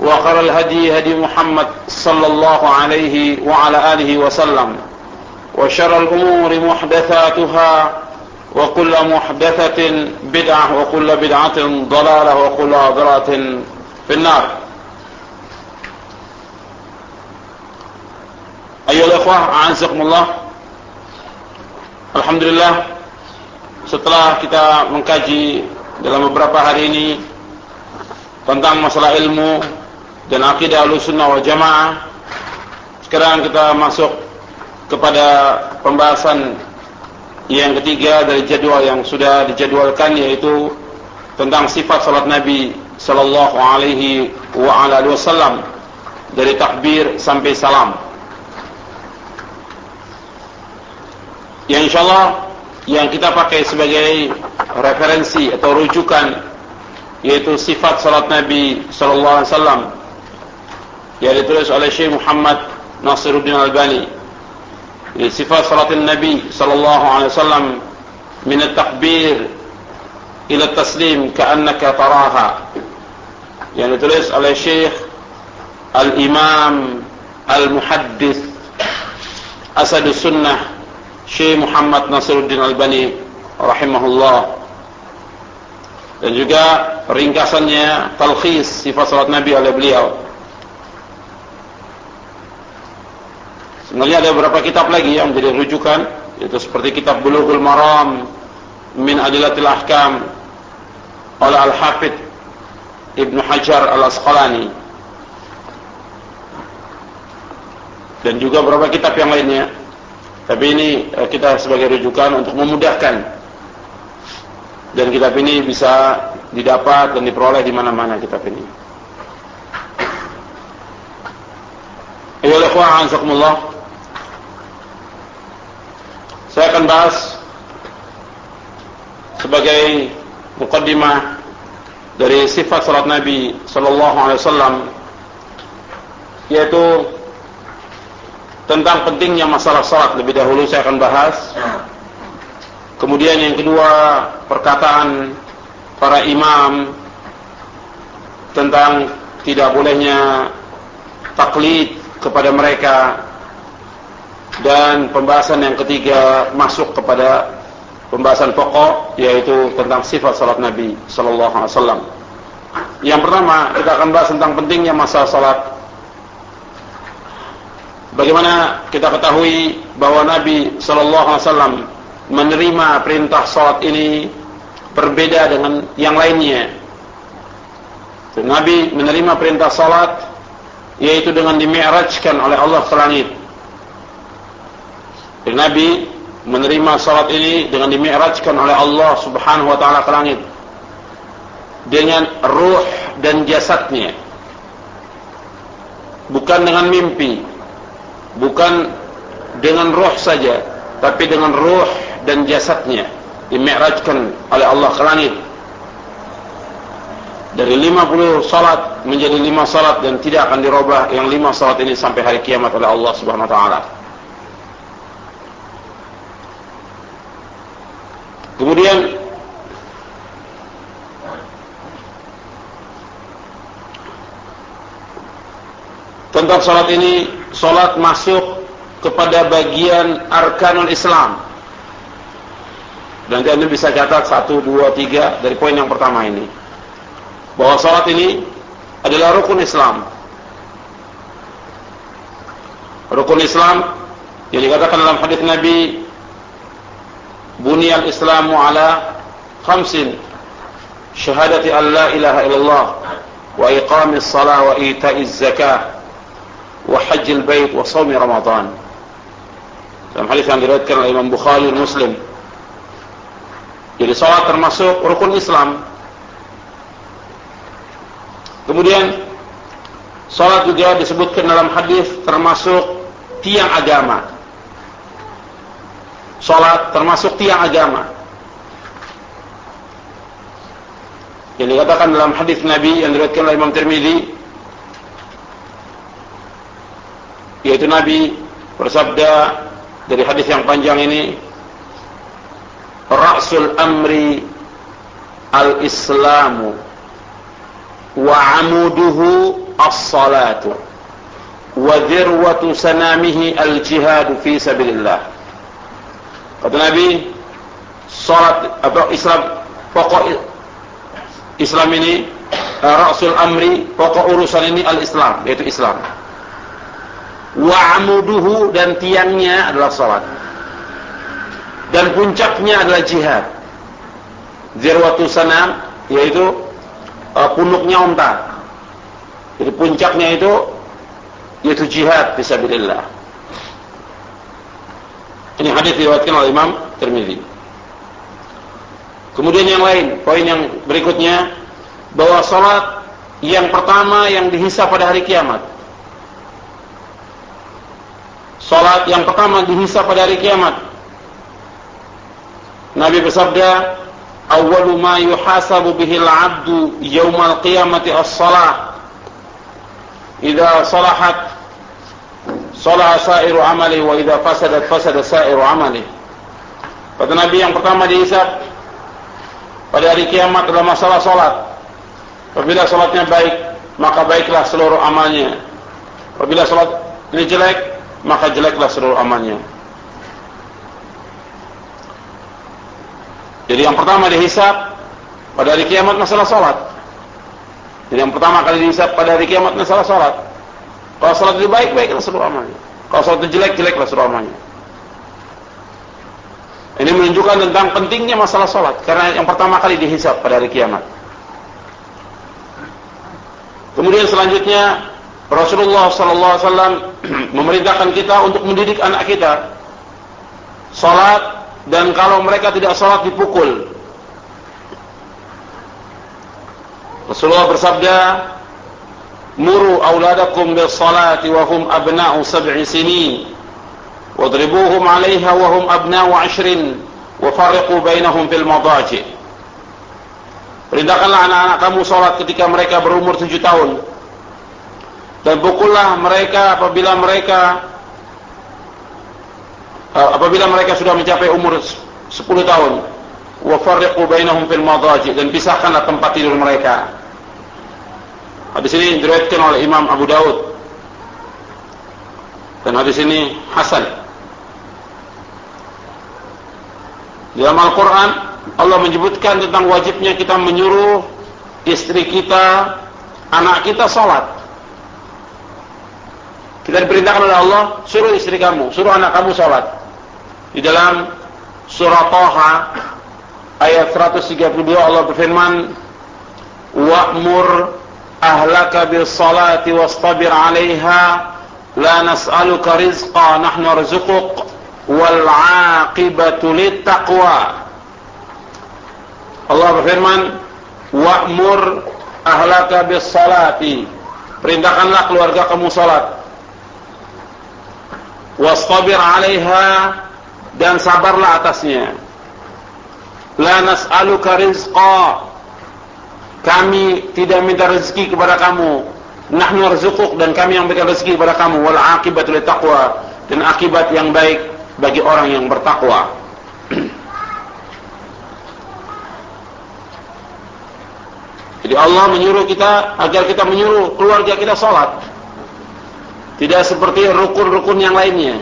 وخر الهدي هدي محمد صلى الله عليه وعلى آله وسلم. وشر الأمور محدثاتها وكل محدثة بدعة وكل بدعة ضلالة وكل ضلالة في النار. أيها الأخوة أعزكم الله Alhamdulillah. Setelah kita mengkaji dalam beberapa hari ini tentang masalah ilmu dan akidah sunnah wal jamaah sekarang kita masuk kepada pembahasan yang ketiga dari jadwal yang sudah dijadwalkan yaitu tentang sifat salat Nabi sallallahu alaihi wa ala wasallam dari takbir sampai salam. Yang insyaallah yang kita pakai sebagai referensi atau rujukan yaitu sifat salat Nabi sallallahu alaihi wasallam yang ditulis oleh Syekh Muhammad Nasiruddin Albani. Sifat salat Nabi sallallahu alaihi wasallam min at-takbir ila at-taslim ka'annaka taraha. Yang ditulis oleh Syekh Al-Imam Al-Muhaddis Asadus Sunnah Syekh Muhammad Nasiruddin Albani rahimahullah dan juga ringkasannya talkhis sifat salat Nabi oleh beliau sebenarnya ada beberapa kitab lagi yang menjadi rujukan yaitu seperti kitab Bulughul Maram min Adilatil Ahkam oleh Al-Hafidh Ibnu Hajar Al-Asqalani dan juga beberapa kitab yang lainnya tapi ini kita sebagai rujukan untuk memudahkan dan kitab ini bisa didapat dan diperoleh di mana-mana kitab ini. Ayo ikhwan azakumullah. Saya akan bahas sebagai mukaddimah dari sifat salat Nabi sallallahu alaihi wasallam yaitu tentang pentingnya masalah salat. Lebih dahulu saya akan bahas. Kemudian yang kedua perkataan para imam tentang tidak bolehnya taklid kepada mereka dan pembahasan yang ketiga masuk kepada pembahasan pokok yaitu tentang sifat salat Nabi sallallahu alaihi wasallam. Yang pertama kita akan bahas tentang pentingnya masalah salat. Bagaimana kita ketahui bahwa Nabi sallallahu alaihi wasallam menerima perintah salat ini berbeda dengan yang lainnya. Nabi menerima perintah salat yaitu dengan dimi'rajkan oleh Allah ke langit. Nabi menerima salat ini dengan dimi'rajkan oleh Allah Subhanahu wa taala ke langit dengan ruh dan jasadnya. Bukan dengan mimpi. Bukan dengan roh saja, tapi dengan ruh dan jasadnya dimi'rajkan oleh Allah ke langit dari 50 salat menjadi 5 salat dan tidak akan dirubah yang 5 salat ini sampai hari kiamat oleh Allah Subhanahu wa taala. Kemudian tentang salat ini, salat masuk kepada bagian arkanul Islam. Dan Anda bisa catat satu, dua, tiga dari poin yang pertama ini. Bahwa salat ini adalah rukun Islam. Rukun Islam yang dikatakan dalam hadis Nabi Buniyal Islamu ala khamsin. Syahadati an la ilaha illallah wa ita'iz zakah wa hajjil bait ramadan. Dalam hadis yang diriwayatkan oleh Imam Bukhari dan Muslim jadi salat termasuk rukun Islam. Kemudian salat juga disebutkan dalam hadis termasuk tiang agama Salat termasuk tiang agama. Yang dikatakan dalam hadis Nabi yang diriwayatkan oleh Imam Tirmizi yaitu Nabi bersabda dari hadis yang panjang ini Ra'sul amri al-islamu wa amuduhu as-salatu wa dhirwatu sanamihi al-jihadu fi sabilillah Kata Nabi, salat apa Islam pokok Islam ini uh, Rasul Amri, pokok urusan ini al-Islam, yaitu Islam. Wa amuduhu dan tiangnya adalah salat. Dan puncaknya adalah jihad. Zirwatu sanam yaitu uh, punuknya unta. Jadi puncaknya itu yaitu jihad fisabilillah. Ini hadis diriwayatkan oleh Imam Tirmizi. Kemudian yang lain, poin yang berikutnya bahwa salat yang pertama yang dihisap pada hari kiamat. Salat yang pertama dihisap pada hari kiamat. Nabi bersabda, "Awwalu ma yuhasabu bihi al-'abdu yawmal qiyamati as-salah." Idza salahat Salah sairu amali wa idza fasadat fasada sairu amali. Kata Nabi yang pertama dihisab pada hari kiamat adalah masalah salat. Apabila salatnya baik, maka baiklah seluruh amalnya. Apabila salat ini jelek, maka jeleklah seluruh amalnya. Jadi yang pertama dihisab pada hari kiamat masalah salat. Jadi yang pertama kali dihisab pada hari kiamat masalah salat. Kalau salat itu baik, baiklah seluruh amalnya. Kalau salat itu jelek, jeleklah seluruh amalnya. Ini menunjukkan tentang pentingnya masalah salat karena yang pertama kali dihisap pada hari kiamat. Kemudian selanjutnya Rasulullah sallallahu alaihi wasallam memerintahkan kita untuk mendidik anak kita salat dan kalau mereka tidak salat dipukul. Rasulullah bersabda, muru auladakum bis salati wa hum abna'u sab'i sinin. Wadribuhum 'alayha wa hum abna'u 'ashrin wa farriqu fil madaji. Perintahkanlah anak-anak kamu salat ketika mereka berumur tujuh tahun. Dan pukullah mereka apabila mereka uh, apabila mereka sudah mencapai umur sepuluh tahun. Wa farriqu fil madaji. Dan pisahkanlah tempat tidur mereka Hadis ini diriwayatkan oleh Imam Abu Daud. Dan hadis ini hasan. Di dalam Al-Quran Allah menyebutkan tentang wajibnya kita menyuruh istri kita, anak kita salat. Kita diperintahkan oleh Allah, suruh istri kamu, suruh anak kamu salat. Di dalam surah Toha ayat 132 Allah berfirman, "Wa'mur ahlaka bis salati wastabir 'alaiha la nas'aluka rizqa nahnu narzuquk wal 'aqibatu Allah berfirman wa'mur ahlaka bis salati perintahkanlah keluarga kamu salat. Wastabir 'alaiha dan sabarlah atasnya. La nas'aluka rizqa kami tidak minta rezeki kepada kamu. Nahnu rizquk dan kami yang berikan rezeki kepada kamu. Wal aqibatu taqwa. Dan akibat yang baik bagi orang yang bertakwa. Jadi Allah menyuruh kita agar kita menyuruh keluarga kita sholat tidak seperti rukun-rukun yang lainnya.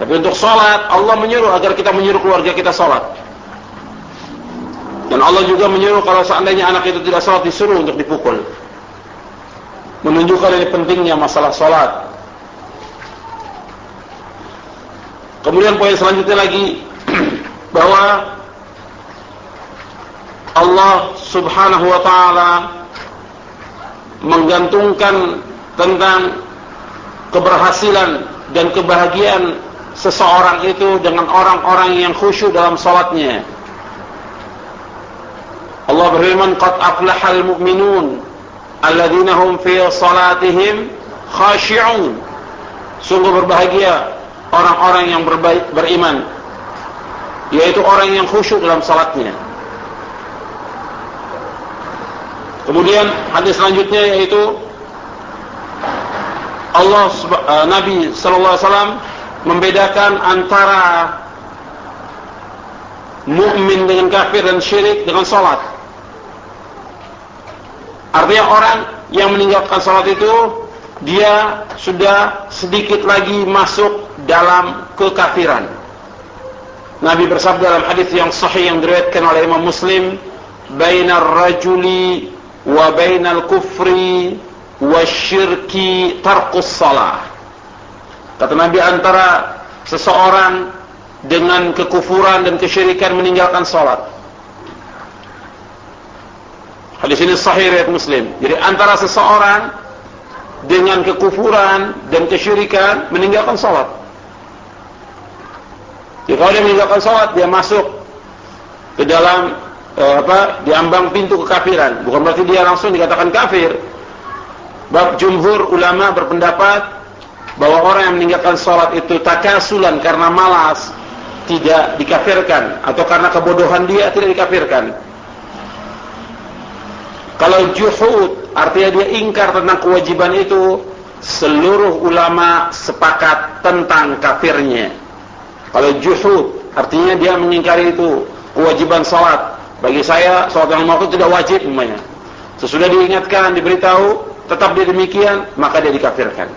Tapi untuk sholat Allah menyuruh agar kita menyuruh keluarga kita sholat dan Allah juga menyuruh kalau seandainya anak itu tidak sholat disuruh untuk dipukul. Menunjukkan ini pentingnya masalah sholat. Kemudian poin selanjutnya lagi bahwa Allah Subhanahu wa taala menggantungkan tentang keberhasilan dan kebahagiaan seseorang itu dengan orang-orang yang khusyuk dalam salatnya. Allah berfirman, "Qad aflahal mu'minun alladzina hum fi salatihim khashi'un." Sungguh berbahagia orang-orang yang beriman, yaitu orang yang khusyuk dalam salatnya. Kemudian hadis selanjutnya yaitu Allah uh, Nabi sallallahu alaihi wasallam membedakan antara mukmin dengan kafir dan syirik dengan salat. Artinya orang yang meninggalkan salat itu dia sudah sedikit lagi masuk dalam kekafiran. Nabi bersabda dalam hadis yang sahih yang diriwayatkan oleh Imam Muslim, "Bainar rajuli wa bainal kufri wasyirki tarkus salah. Kata Nabi antara seseorang dengan kekufuran dan kesyirikan meninggalkan salat. Hadis ini sahih riwayat Muslim. Jadi antara seseorang dengan kekufuran dan kesyirikan meninggalkan salat. Jadi kalau dia meninggalkan salat, dia masuk ke dalam eh, apa diambang pintu kekafiran. Bukan berarti dia langsung dikatakan kafir. Bab jumhur ulama berpendapat bahwa orang yang meninggalkan sholat itu takasulan karena malas tidak dikafirkan atau karena kebodohan dia tidak dikafirkan. Kalau juhud artinya dia ingkar tentang kewajiban itu seluruh ulama sepakat tentang kafirnya. Kalau juhud artinya dia mengingkari itu kewajiban salat bagi saya sholat yang waktu tidak wajib umpamanya. Sesudah diingatkan, diberitahu, tetap dia demikian, maka dia dikafirkan.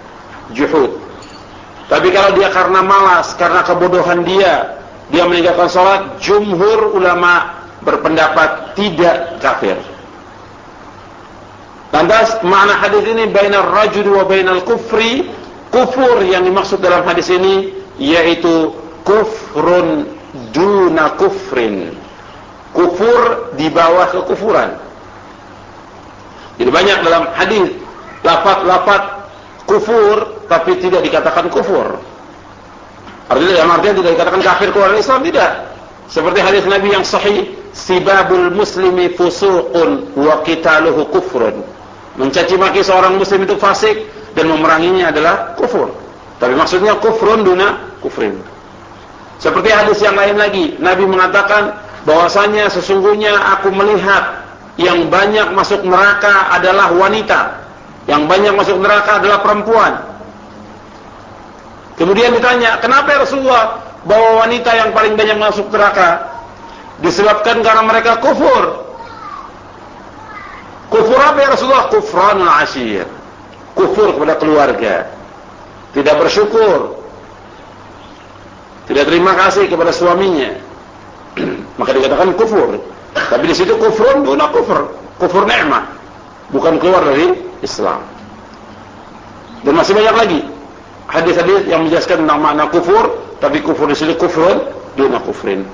Juhud. Tapi kalau dia karena malas, karena kebodohan dia, dia meninggalkan sholat, jumhur ulama berpendapat tidak kafir. Lantas makna hadis ini bainar rajul wa bainal kufri, kufur yang dimaksud dalam hadis ini yaitu kufrun duna kufrin kufur di bawah kekufuran. Jadi banyak dalam hadis lafaz-lafaz kufur tapi tidak dikatakan kufur. Artinya dalam artian tidak dikatakan kafir keluar Islam tidak. Seperti hadis Nabi yang sahih, sibabul muslimi fusuqun wa qitaluhu kufrun. Mencaci maki seorang muslim itu fasik dan memeranginya adalah kufur. Tapi maksudnya kufrun duna kufrin. Seperti hadis yang lain lagi, Nabi mengatakan bahwasanya sesungguhnya aku melihat yang banyak masuk neraka adalah wanita, yang banyak masuk neraka adalah perempuan. Kemudian ditanya, kenapa ya Rasulullah bahwa wanita yang paling banyak masuk neraka? Disebabkan karena mereka kufur. Kufur apa ya Rasulullah? Kufranul asyir. Kufur kepada keluarga. Tidak bersyukur. Tidak terima kasih kepada suaminya maka dikatakan kufur. Tapi di situ kufur duna kufur, kufur nikmat, bukan keluar dari Islam. Dan masih banyak lagi hadis-hadis yang menjelaskan tentang makna kufur, tapi kufur di sini kufur duna kufrin.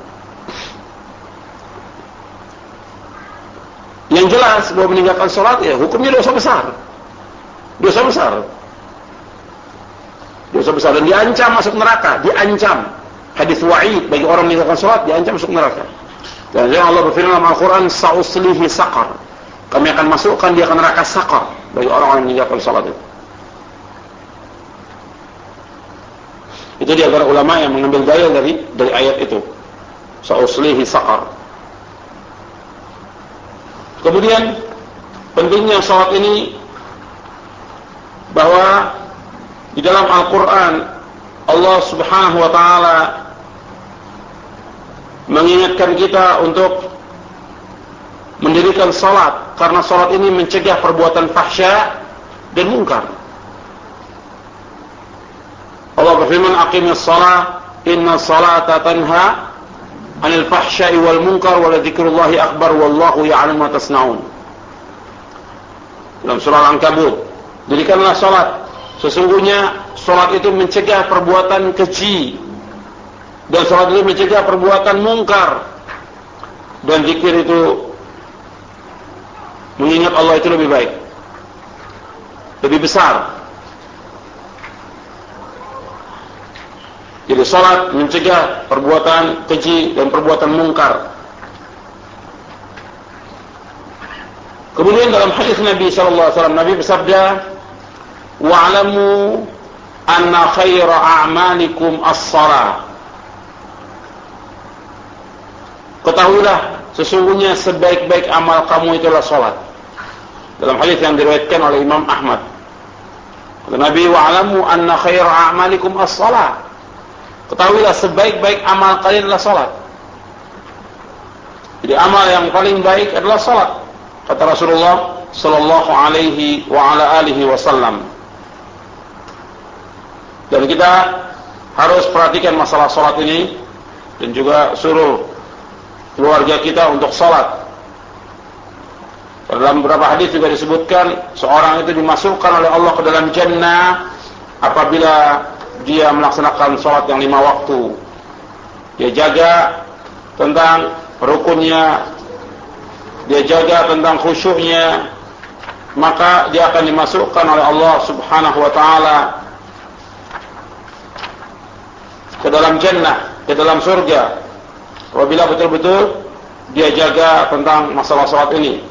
Yang jelas bahwa meninggalkan sholat ya hukumnya dosa besar. Dosa besar. Dosa besar dan diancam masuk neraka, diancam hadis wa'id bagi orang meninggalkan salat diancam masuk neraka. Dan Allah berfirman dalam Al-Qur'an sa'uslihi saqar. Kami akan masukkan dia ke neraka saqar bagi orang-orang yang meninggalkan salat itu. Itu di antara ulama yang mengambil dalil dari dari ayat itu. Sa'uslihi saqar. Kemudian pentingnya salat ini bahwa di dalam Al-Qur'an Allah Subhanahu wa taala mengingatkan kita untuk mendirikan salat karena salat ini mencegah perbuatan fahsya dan mungkar. Allah berfirman aqimis salat inna salata tanha anil fahsya'i wal munkar wa dzikrullahi akbar wallahu ya'lamu ma tasnaun. Dalam surah Al-Ankabut, dirikanlah salat. Sesungguhnya salat itu mencegah perbuatan keji dan salat itu mencegah perbuatan mungkar. Dan zikir itu mengingat Allah itu lebih baik. Lebih besar Jadi salat mencegah perbuatan keji dan perbuatan mungkar. Kemudian dalam hadis Nabi sallallahu alaihi wasallam Nabi bersabda, "Wa'lamu anna khaira a'malikum as-shalah." Ketahuilah sesungguhnya sebaik-baik amal kamu itulah salat. Dalam hadis yang diriwayatkan oleh Imam Ahmad. Kata Nabi, "Wa'lamu anna khaira a'malikum as-shalah." Ketahuilah sebaik-baik amal kalian adalah salat. Jadi amal yang paling baik adalah salat. Kata Rasulullah sallallahu alaihi wa ala alihi wasallam. Dan kita harus perhatikan masalah salat ini dan juga suruh keluarga kita untuk salat. Dalam beberapa hadis juga disebutkan seorang itu dimasukkan oleh Allah ke dalam jannah apabila dia melaksanakan sholat yang lima waktu. Dia jaga tentang rukunnya, dia jaga tentang khusyuknya, maka dia akan dimasukkan oleh Allah Subhanahu wa taala ke dalam jannah, ke dalam surga. Apabila betul-betul dia jaga tentang masalah salat ini.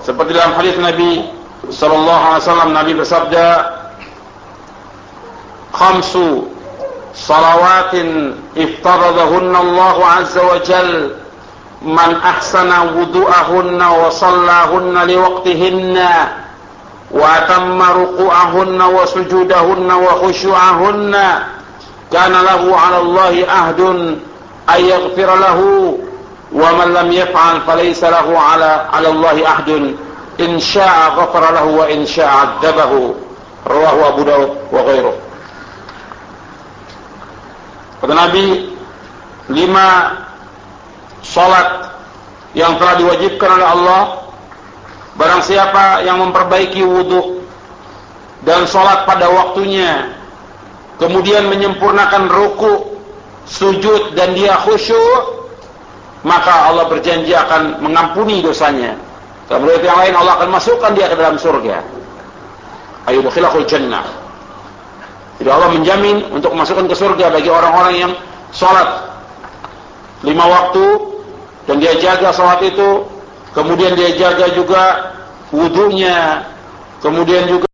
Seperti dalam hadis Nabi sallallahu alaihi wasallam Nabi bersabda, خمس صلوات افترضهن الله عز وجل من أحسن وضوءهن وصلاهن لوقتهن وأتم ركوعهن وسجودهن وخشوعهن كان له على الله عهد أن يغفر له ومن لم يفعل فليس له على على الله عهد إن شاء غفر له وإن شاء عذبه رواه أبو داود وغيره Kata Nabi, lima salat yang telah diwajibkan oleh Allah barang siapa yang memperbaiki wudhu dan salat pada waktunya kemudian menyempurnakan ruku sujud dan dia khusyuk maka Allah berjanji akan mengampuni dosanya. Dalam riwayat yang lain Allah akan masukkan dia ke dalam surga. Ayo dukhilahul jannah jadi Allah menjamin untuk masukkan ke surga bagi orang-orang yang sholat. Lima waktu dan dia jaga sholat itu, kemudian dia jaga juga wudhunya, kemudian juga